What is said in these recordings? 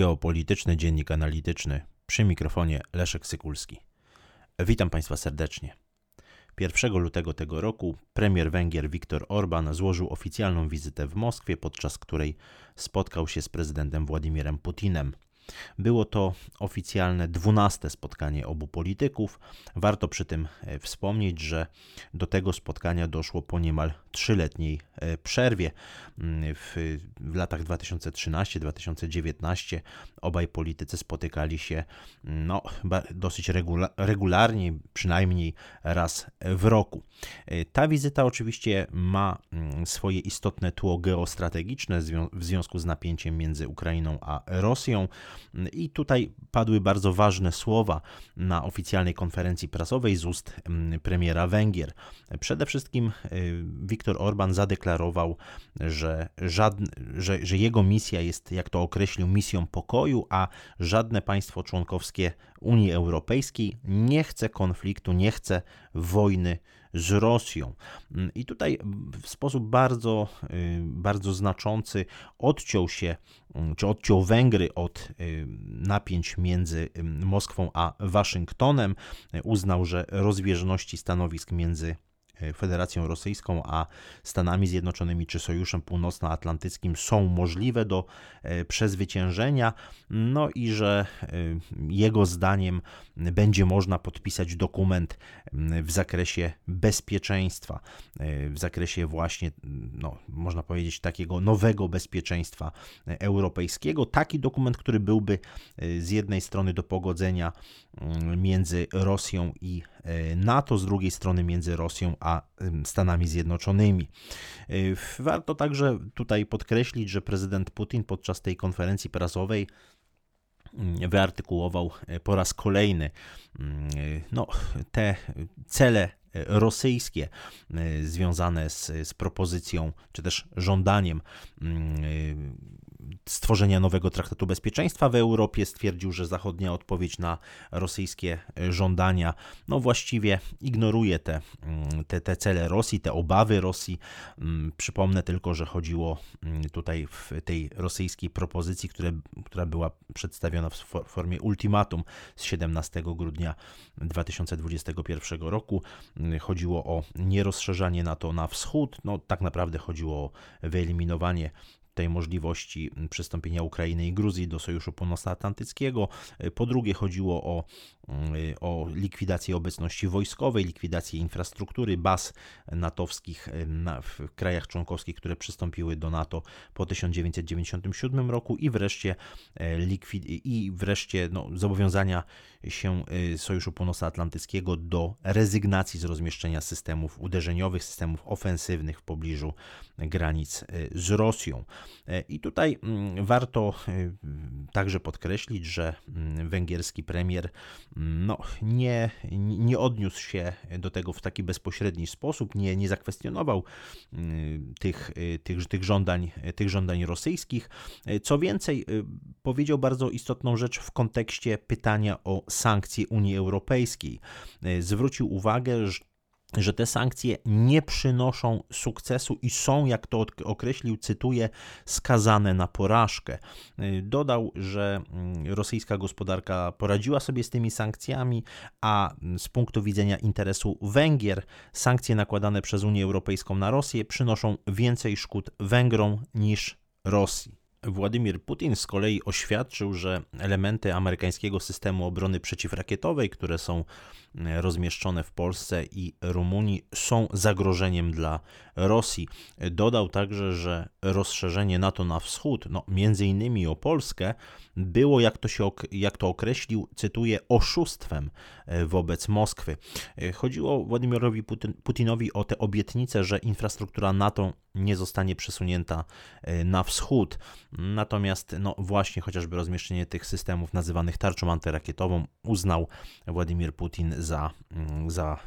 Geopolityczny Dziennik Analityczny przy mikrofonie Leszek Sykulski. Witam Państwa serdecznie. 1 lutego tego roku premier Węgier Viktor Orban złożył oficjalną wizytę w Moskwie, podczas której spotkał się z prezydentem Władimirem Putinem. Było to oficjalne dwunaste spotkanie obu polityków. Warto przy tym e, wspomnieć, że do tego spotkania doszło po niemal trzyletniej e, przerwie. Mm, w, w latach 2013-2019 obaj politycy spotykali się mm, no, dosyć regula regularnie, przynajmniej raz w roku. E, ta wizyta oczywiście ma mm, swoje istotne tło geostrategiczne w związku z napięciem między Ukrainą a Rosją. I tutaj padły bardzo ważne słowa na oficjalnej konferencji prasowej z ust premiera Węgier. Przede wszystkim y, Viktor Orban zadeklarował, że, żadne, że, że jego misja jest, jak to określił, misją pokoju, a żadne państwo członkowskie Unii Europejskiej nie chce konfliktu, nie chce wojny z Rosją. I tutaj w sposób bardzo, y, bardzo znaczący odciął się, czy odciął Węgry od y, napięć między Moskwą a Waszyngtonem. Uznał, że rozbieżności stanowisk między Federacją Rosyjską a Stanami Zjednoczonymi czy Sojuszem Północnoatlantyckim są możliwe do e, przezwyciężenia, no i że e, jego zdaniem będzie można podpisać dokument w zakresie bezpieczeństwa, w zakresie właśnie, no, można powiedzieć, takiego nowego bezpieczeństwa europejskiego. Taki dokument, który byłby z jednej strony do pogodzenia między Rosją i NATO, z drugiej strony między Rosją a a Stanami Zjednoczonymi. Y, warto także tutaj podkreślić, że prezydent Putin podczas tej konferencji prasowej mm, wyartykułował e, po raz kolejny mm, no, te cele rosyjskie e, związane z, z propozycją czy też żądaniem mm, stworzenia nowego traktatu bezpieczeństwa w Europie. Stwierdził, że zachodnia odpowiedź na rosyjskie żądania no właściwie ignoruje te, mm, te, te cele Rosji, te obawy Rosji. Mm, przypomnę tylko, że chodziło mm, tutaj w tej rosyjskiej propozycji, które, która była przedstawiona w formie ultimatum z 17 grudnia 2021 roku. Chodziło o nierozszerzanie NATO na wschód. No, tak naprawdę chodziło o wyeliminowanie tej możliwości przystąpienia Ukrainy i Gruzji do Sojuszu Północnoatlantyckiego. Po drugie, chodziło o, o likwidację obecności wojskowej, likwidację infrastruktury, baz natowskich w krajach członkowskich, które przystąpiły do NATO po 1997 roku i wreszcie, e, likwid, i wreszcie no, zobowiązania się Sojuszu Północnoatlantyckiego do rezygnacji z rozmieszczenia systemów uderzeniowych, systemów ofensywnych w pobliżu granic z Rosją. I tutaj mm, warto także podkreślić, że mm, węgierski premier no, nie, nie odniósł się do tego w taki bezpośredni sposób, nie, nie zakwestionował tych, tych, tych, żądań, tych żądań rosyjskich. Co więcej, powiedział bardzo istotną rzecz w kontekście pytania o sankcje Unii Europejskiej. Zwrócił uwagę, że że te sankcje nie przynoszą sukcesu i są, jak to określił, cytuję, skazane na porażkę. Dodał, że mm, rosyjska gospodarka poradziła sobie z tymi sankcjami, a z punktu widzenia interesu Węgier, sankcje nakładane przez Unię Europejską na Rosję przynoszą więcej szkód Węgrom niż Rosji. Władimir Putin z kolei oświadczył, że elementy amerykańskiego systemu obrony przeciwrakietowej, które są rozmieszczone w Polsce i Rumunii, są zagrożeniem dla Rosji. Dodał także, że rozszerzenie NATO na wschód, no między innymi o Polskę, było, jak to, się, jak to określił, cytuję, oszustwem e, wobec Moskwy. E, chodziło Władimirowi Putinowi o tę obietnicę, że infrastruktura NATO nie zostanie przesunięta e, na wschód. Natomiast no właśnie chociażby rozmieszczenie tych systemów nazywanych tarczą antyrakietową uznał Władimir Putin za, mm, za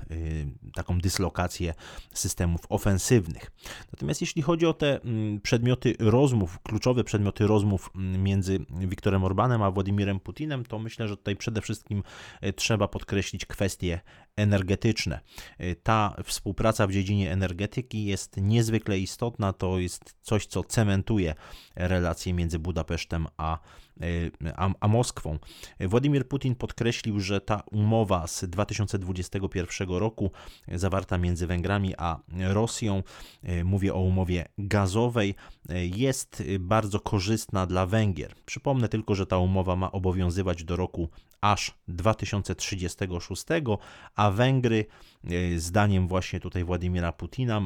taką dyslokację systemów ofensywnych. Natomiast jeśli chodzi o te mm, przedmioty rozmów, kluczowe przedmioty rozmów mm, między Wiktorem Orbanem a Władimirem Putinem, to myślę, że tutaj przede wszystkim e, trzeba podkreślić kwestie energetyczne. E, ta współpraca w dziedzinie energetyki jest niezwykle istotna, to jest coś, co cementuje relacje między Budapesztem a a, a Moskwą. Władimir Putin podkreślił, że ta umowa z 2021 roku zawarta między Węgrami a Rosją, mówię o umowie gazowej, jest bardzo korzystna dla Węgier. Przypomnę tylko, że ta umowa ma obowiązywać do roku aż 2036, a Węgry, e, zdaniem właśnie tutaj Władimira Putina,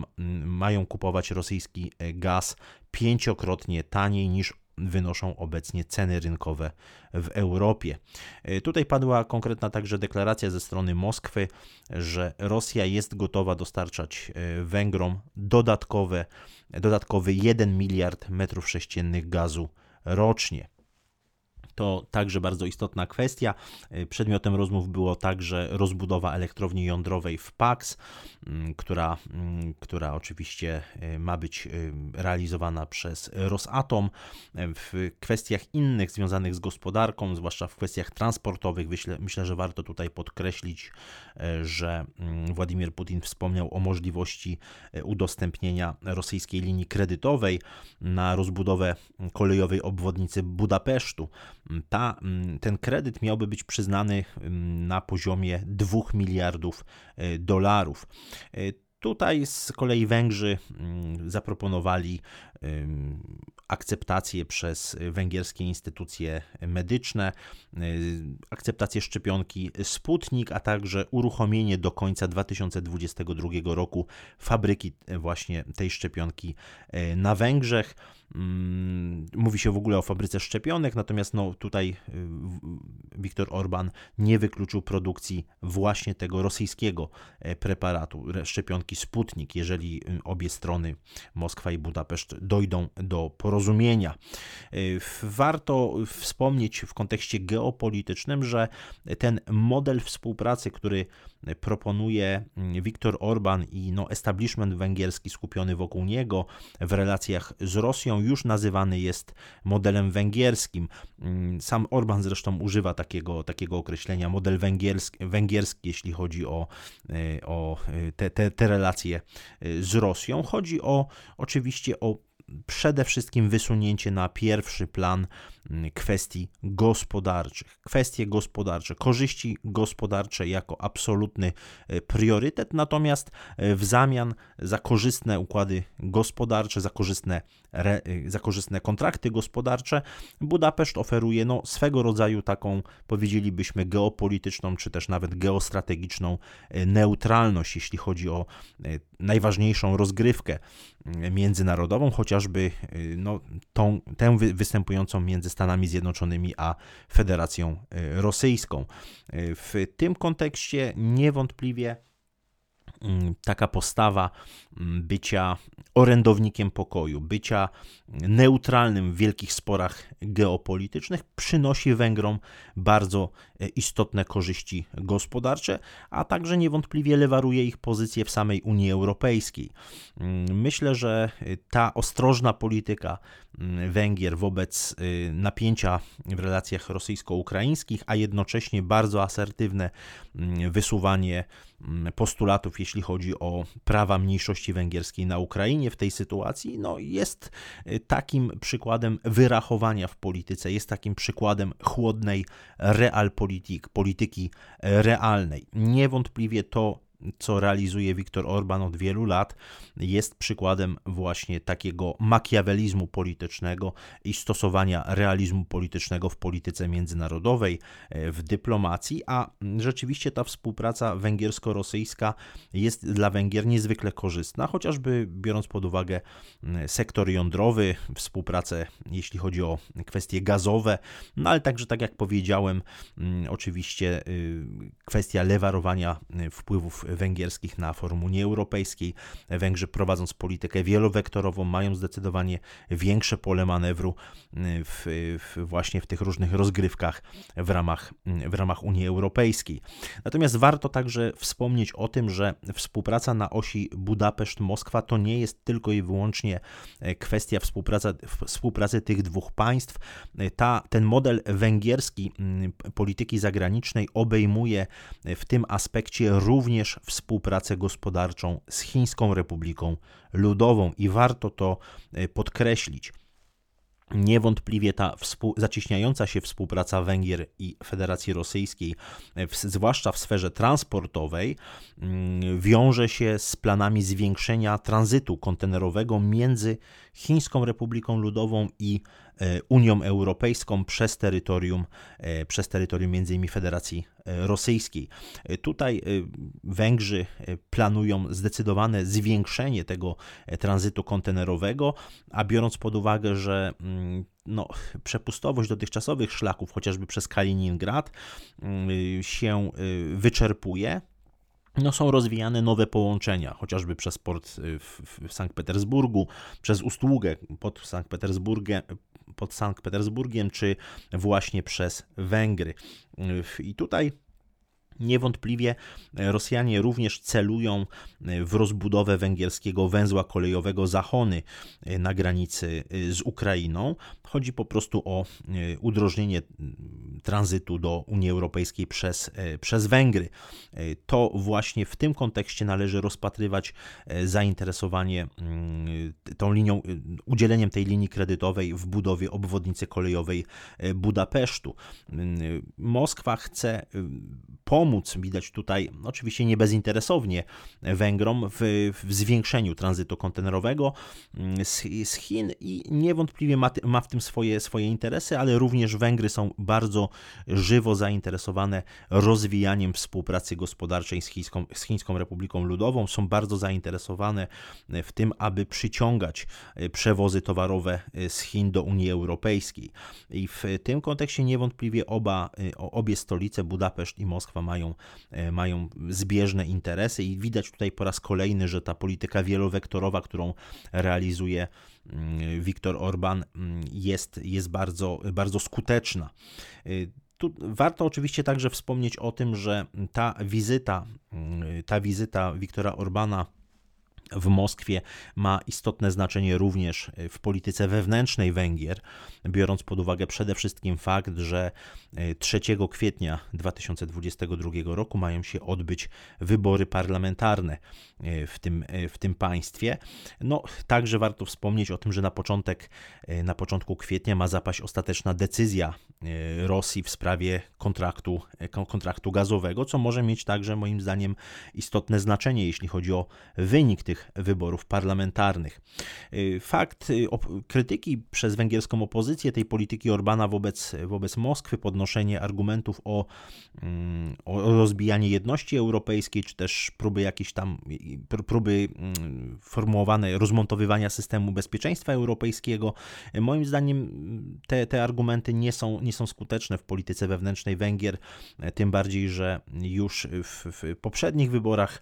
mają kupować rosyjski e, gaz pięciokrotnie taniej niż wynoszą obecnie ceny rynkowe w Europie. E, tutaj padła konkretna także deklaracja ze strony Moskwy, że Rosja jest gotowa dostarczać Węgrom dodatkowe, dodatkowy 1 miliard metrów sześciennych gazu rocznie. To także bardzo istotna kwestia. Y, przedmiotem rozmów było także rozbudowa elektrowni jądrowej w PAX, mm, która, mm, która oczywiście y, ma być y, realizowana przez Rosatom. W kwestiach innych związanych z gospodarką, zwłaszcza w kwestiach transportowych, myślę, myślę że warto tutaj podkreślić, że mm, Władimir Putin wspomniał o możliwości udostępnienia rosyjskiej linii kredytowej na rozbudowę kolejowej obwodnicy Budapesztu ta, mm, ten kredyt miałby być przyznany mm, na poziomie 2 miliardów e, dolarów. E, tutaj z kolei Węgrzy mm, zaproponowali akceptację przez węgierskie instytucje medyczne, y, akceptację szczepionki Sputnik, a także uruchomienie do końca 2022 roku fabryki właśnie tej szczepionki na Węgrzech. Mm, mówi się w ogóle o fabryce szczepionek, natomiast no, tutaj y, Viktor Orban nie wykluczył produkcji właśnie tego rosyjskiego preparatu, szczepionki Sputnik, jeżeli obie strony, Moskwa i Budapeszt, dojdą do porozumienia. Y, warto wspomnieć w kontekście geopolitycznym, że ten model współpracy, który proponuje mm, Viktor Orban i no, establishment węgierski skupiony wokół niego w relacjach z Rosją, już nazywany jest modelem węgierskim. Mm, sam Orban zresztą używa takiego, takiego określenia model węgierski, węgierski jeśli chodzi o, y, o y, te, te, te relacje z Rosją. Chodzi o oczywiście o przede wszystkim wysunięcie na pierwszy plan kwestii gospodarczych. Kwestie gospodarcze, korzyści gospodarcze jako absolutny e, priorytet, natomiast e, w zamian za korzystne układy gospodarcze, za korzystne, e, za korzystne kontrakty gospodarcze, Budapeszt oferuje no, swego rodzaju taką, powiedzielibyśmy, geopolityczną, czy też nawet geostrategiczną neutralność, jeśli chodzi o najważniejszą rozgrywkę międzynarodową, chociażby no, tą, tę występującą między Stanami Zjednoczonymi a Federacją y, Rosyjską. Y, w tym kontekście niewątpliwie mm, taka postawa mm, bycia orędownikiem pokoju, bycia neutralnym w wielkich sporach geopolitycznych przynosi Węgrom bardzo e, istotne korzyści gospodarcze, a także niewątpliwie lewaruje ich pozycję w samej Unii Europejskiej. Mm, myślę, że ta ostrożna polityka Węgier wobec y, napięcia w relacjach rosyjsko-ukraińskich, a jednocześnie bardzo asertywne mm, wysuwanie postulatów, jeśli chodzi o prawa mniejszości węgierskiej na Ukrainie w tej sytuacji, no jest y, takim przykładem wyrachowania w polityce, jest takim przykładem chłodnej realpolitik, polityki realnej. Niewątpliwie to co realizuje Viktor Orban od wielu lat, jest przykładem właśnie takiego makiawelizmu politycznego i stosowania realizmu politycznego w polityce międzynarodowej, e, w dyplomacji, a rzeczywiście ta współpraca węgiersko-rosyjska jest dla Węgier niezwykle korzystna, chociażby biorąc pod uwagę sektor jądrowy, współpracę jeśli chodzi o kwestie gazowe, no ale także tak jak powiedziałem, oczywiście y, kwestia lewarowania y, wpływów węgierskich na forum Unii Europejskiej. Węgrzy prowadząc politykę wielowektorową mają zdecydowanie większe pole manewru y, w, w właśnie w tych różnych rozgrywkach w ramach, w ramach Unii Europejskiej. Natomiast warto także wspomnieć o tym, że współpraca na osi Budapeszt-Moskwa to nie jest tylko i wyłącznie e, kwestia współpracy, współpracy tych dwóch państw. E, ta, ten model węgierski polityki zagranicznej obejmuje e, w tym aspekcie również współpracę gospodarczą z Chińską Republiką Ludową i warto to e, podkreślić. Niewątpliwie ta współ, zacieśniająca się współpraca Węgier i Federacji Rosyjskiej, w, zwłaszcza w sferze transportowej, mm, wiąże się z planami zwiększenia tranzytu kontenerowego między Chińską Republiką Ludową i e, Unią Europejską przez terytorium, e, przez terytorium m.in. Federacji e, Rosyjskiej. Tutaj Węgrzy planują zdecydowane zwiększenie tego tranzytu kontenerowego, a biorąc pod uwagę, że mm, no, przepustowość dotychczasowych szlaków, chociażby przez Kaliningrad, mm, się wyczerpuje, no, są rozwijane nowe połączenia, chociażby przez port w, w Sankt Petersburgu, przez Ustługę pod Sankt Petersburgiem, pod Sankt Petersburgiem, czy właśnie przez Węgry. Y, I tutaj Niewątpliwie Rosjanie również celują w rozbudowę węgierskiego węzła kolejowego Zachony na granicy z Ukrainą. Chodzi po prostu o e, udrożnienie tranzytu do Unii Europejskiej przez, e, przez Węgry. E, to właśnie w tym kontekście należy rozpatrywać zainteresowanie mm, tą linią, udzieleniem tej linii kredytowej w budowie obwodnicy kolejowej Budapesztu. Moskwa chce pomóc, widać tutaj oczywiście nie bezinteresownie Węgrom w, w zwiększeniu tranzytu kontenerowego mm, z, z Chin i niewątpliwie ma, ma w tym swoje, swoje interesy, ale również Węgry są bardzo żywo zainteresowane rozwijaniem współpracy gospodarczej z Chińską, z Chińską Republiką Ludową, są bardzo zainteresowane w tym, aby przyciągać przewozy towarowe z Chin do Unii Europejskiej. I w tym kontekście niewątpliwie oba, obie stolice, Budapeszt i Moskwa, mają, mają zbieżne interesy i widać tutaj po raz kolejny, że ta polityka wielowektorowa, którą realizuje Mm, Viktor Orban mm, jest, jest bardzo, bardzo skuteczna. Y, tu warto oczywiście także wspomnieć o tym, że ta wizyta, mm, ta wizyta Viktora Orbana w Moskwie ma istotne znaczenie również w polityce wewnętrznej Węgier, biorąc pod uwagę przede wszystkim fakt, że 3 e, kwietnia 2022 roku mają się odbyć wybory parlamentarne e, w tym, e, w tym państwie. No, także warto wspomnieć o tym, że na początek, na początku kwietnia ma zapaść ostateczna decyzja Rosji w sprawie kontraktu, kontraktu gazowego, co może mieć także moim zdaniem istotne znaczenie, jeśli chodzi o wynik tych wyborów parlamentarnych. Y, fakt y, krytyki przez węgierską opozycję tej polityki Orbana wobec, wobec Moskwy, podnoszenie argumentów o, mm, o rozbijanie jedności europejskiej, czy też próby jakieś tam, próby mm, formułowane rozmontowywania systemu bezpieczeństwa europejskiego, y, moim zdaniem te, te argumenty nie są, nie są skuteczne w polityce wewnętrznej Węgier, tym bardziej, że już w, w poprzednich wyborach,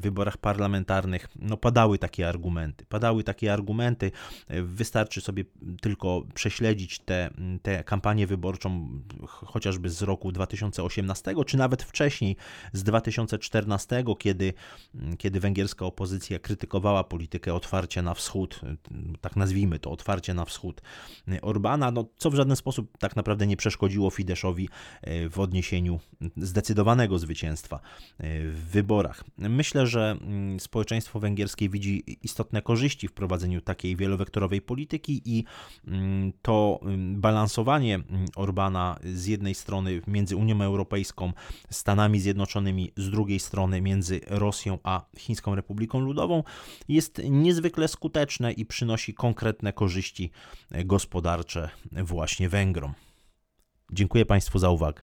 wyborach parlamentarnych no, padały takie argumenty. Padały takie argumenty. Wystarczy sobie tylko prześledzić tę te, te kampanię wyborczą chociażby z roku 2018, czy nawet wcześniej z 2014, kiedy, kiedy węgierska opozycja krytykowała politykę otwarcia na wschód, tak nazwijmy to, otwarcie na wschód Orbana, no, co w żaden sposób tak naprawdę nie przeszkodziło Fideszowi e, w odniesieniu zdecydowanego zwycięstwa e, w wyborach. Myślę, że mm, społeczeństwo węgierskie węgierskie widzi istotne korzyści w prowadzeniu takiej wielowektorowej polityki i mm, to mm, balansowanie mm, Orbana z jednej strony między Unią Europejską, Stanami Zjednoczonymi, z drugiej strony między Rosją a Chińską Republiką Ludową jest niezwykle skuteczne i przynosi konkretne korzyści gospodarcze właśnie Węgrom. Dziękuję Państwu za uwagę.